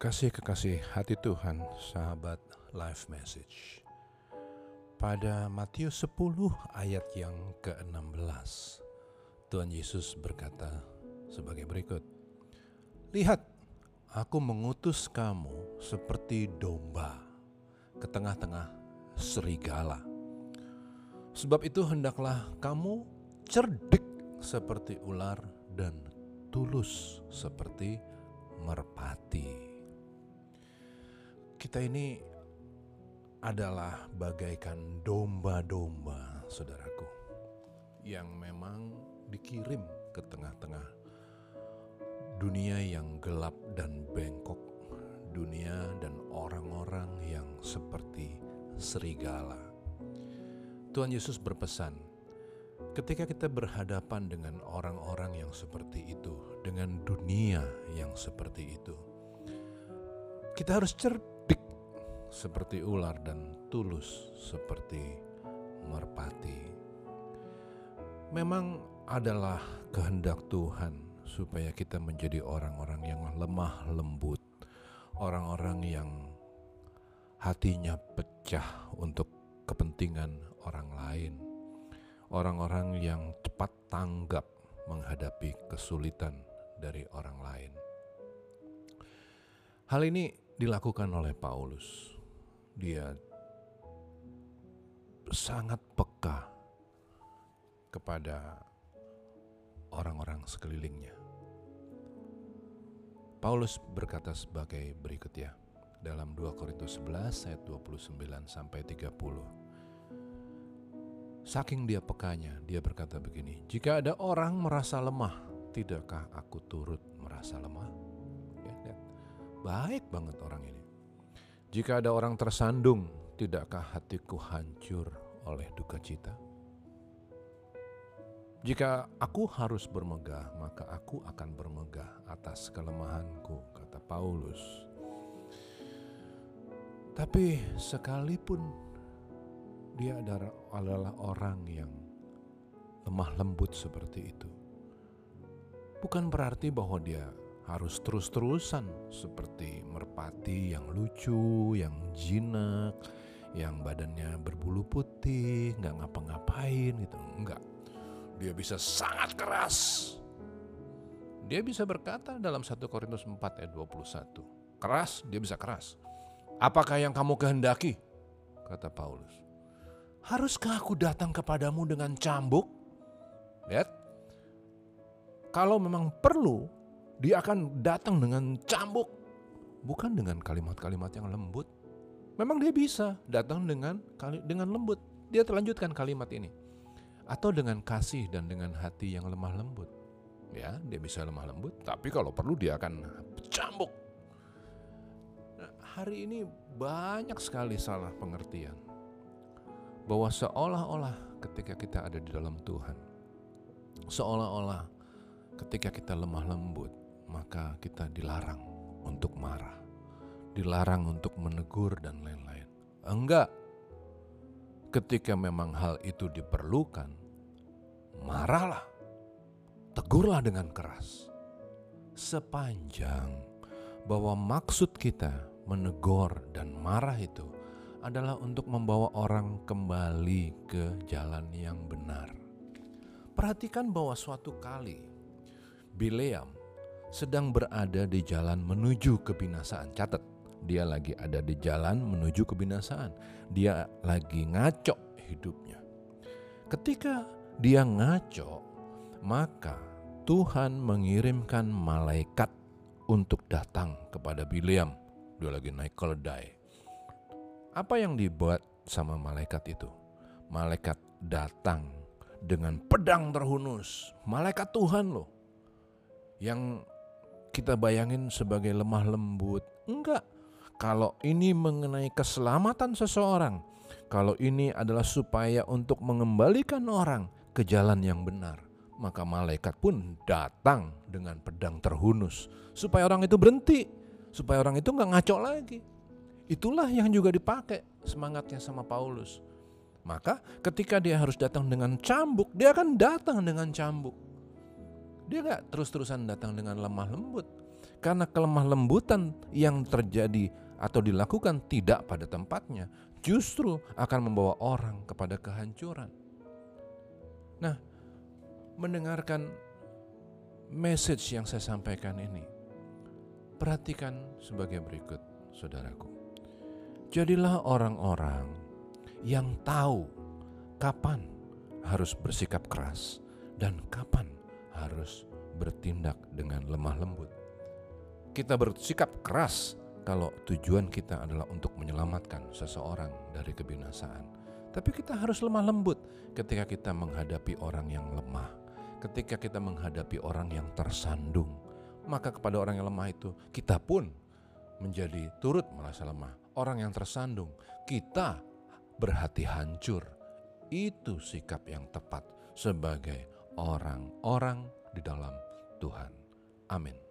Kekasih-kekasih hati Tuhan, sahabat live message. Pada Matius 10 ayat yang ke-16, Tuhan Yesus berkata sebagai berikut. Lihat, aku mengutus kamu seperti domba ke tengah-tengah serigala. Sebab itu hendaklah kamu cerdik seperti ular dan tulus seperti merpati. Kita ini adalah bagaikan domba-domba, saudaraku, yang memang dikirim ke tengah-tengah dunia yang gelap dan bengkok, dunia dan orang-orang yang seperti serigala. Tuhan Yesus berpesan, ketika kita berhadapan dengan orang-orang yang seperti itu, dengan dunia yang seperti itu, kita harus cerdik seperti ular dan tulus seperti merpati. Memang adalah kehendak Tuhan supaya kita menjadi orang-orang yang lemah lembut, orang-orang yang hatinya pecah untuk kepentingan orang lain, orang-orang yang cepat tanggap menghadapi kesulitan dari orang lain. Hal ini dilakukan oleh Paulus. Dia sangat peka kepada orang-orang sekelilingnya. Paulus berkata sebagai berikut ya dalam 2 Korintus 11 ayat 29 sampai 30. Saking dia pekanya, dia berkata begini, "Jika ada orang merasa lemah, tidakkah aku turut merasa lemah?" Ya. Baik banget orang ini. Jika ada orang tersandung, tidakkah hatiku hancur oleh duka cita? Jika aku harus bermegah, maka aku akan bermegah atas kelemahanku, kata Paulus. Tapi sekalipun dia adalah orang yang lemah lembut seperti itu, bukan berarti bahwa dia harus terus-terusan seperti merpati yang lucu, yang jinak, yang badannya berbulu putih, nggak ngapa-ngapain gitu, enggak dia bisa sangat keras. Dia bisa berkata dalam 1 Korintus 4 ayat 21. Keras, dia bisa keras. Apakah yang kamu kehendaki? Kata Paulus. Haruskah aku datang kepadamu dengan cambuk? Lihat. Kalau memang perlu, dia akan datang dengan cambuk. Bukan dengan kalimat-kalimat yang lembut. Memang dia bisa datang dengan dengan lembut. Dia terlanjutkan kalimat ini atau dengan kasih dan dengan hati yang lemah lembut. Ya, dia bisa lemah lembut, tapi kalau perlu dia akan cambuk. Nah, hari ini banyak sekali salah pengertian bahwa seolah-olah ketika kita ada di dalam Tuhan, seolah-olah ketika kita lemah lembut, maka kita dilarang untuk marah, dilarang untuk menegur dan lain-lain. Enggak, ketika memang hal itu diperlukan, marahlah, tegurlah dengan keras. Sepanjang bahwa maksud kita menegur dan marah itu adalah untuk membawa orang kembali ke jalan yang benar. Perhatikan bahwa suatu kali Bileam sedang berada di jalan menuju kebinasaan. Catat, dia lagi ada di jalan menuju kebinasaan. Dia lagi ngaco hidupnya. Ketika dia ngaco, maka Tuhan mengirimkan malaikat untuk datang kepada Biliam. Dia lagi naik keledai. Apa yang dibuat sama malaikat itu? Malaikat datang dengan pedang terhunus. Malaikat Tuhan loh. Yang kita bayangin sebagai lemah lembut. Enggak. Kalau ini mengenai keselamatan seseorang, kalau ini adalah supaya untuk mengembalikan orang, ke jalan yang benar. Maka malaikat pun datang dengan pedang terhunus supaya orang itu berhenti, supaya orang itu nggak ngaco lagi. Itulah yang juga dipakai semangatnya sama Paulus. Maka ketika dia harus datang dengan cambuk, dia akan datang dengan cambuk. Dia nggak terus-terusan datang dengan lemah lembut. karena kelemah lembutan yang terjadi atau dilakukan tidak pada tempatnya, justru akan membawa orang kepada kehancuran. Nah, mendengarkan message yang saya sampaikan ini, perhatikan sebagai berikut, saudaraku. Jadilah orang-orang yang tahu kapan harus bersikap keras dan kapan harus bertindak dengan lemah lembut. Kita bersikap keras kalau tujuan kita adalah untuk menyelamatkan seseorang dari kebinasaan. Tapi kita harus lemah lembut ketika kita menghadapi orang yang lemah, ketika kita menghadapi orang yang tersandung. Maka kepada orang yang lemah itu kita pun menjadi turut merasa lemah. Orang yang tersandung, kita berhati hancur. Itu sikap yang tepat sebagai orang-orang di dalam Tuhan. Amin.